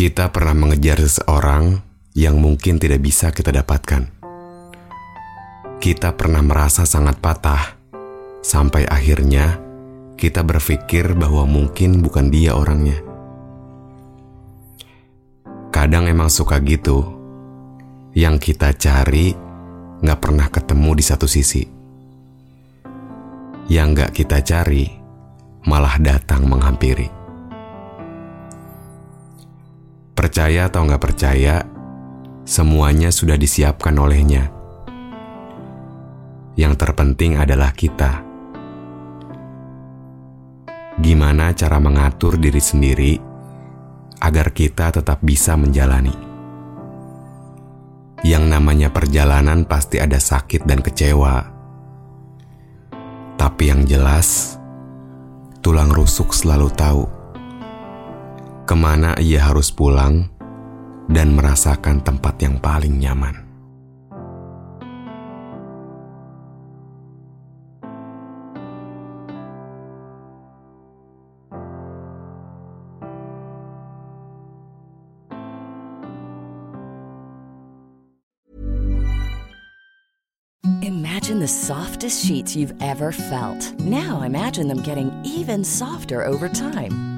Kita pernah mengejar seseorang yang mungkin tidak bisa kita dapatkan. Kita pernah merasa sangat patah, sampai akhirnya kita berpikir bahwa mungkin bukan dia orangnya. Kadang emang suka gitu, yang kita cari nggak pernah ketemu di satu sisi. Yang nggak kita cari malah datang menghampiri. Percaya atau nggak percaya, semuanya sudah disiapkan olehnya. Yang terpenting adalah kita. Gimana cara mengatur diri sendiri agar kita tetap bisa menjalani? Yang namanya perjalanan pasti ada sakit dan kecewa. Tapi yang jelas, tulang rusuk selalu tahu ke mana ia harus pulang dan merasakan tempat yang paling nyaman. Imagine the softest sheets you've ever felt. Now imagine them getting even softer over time.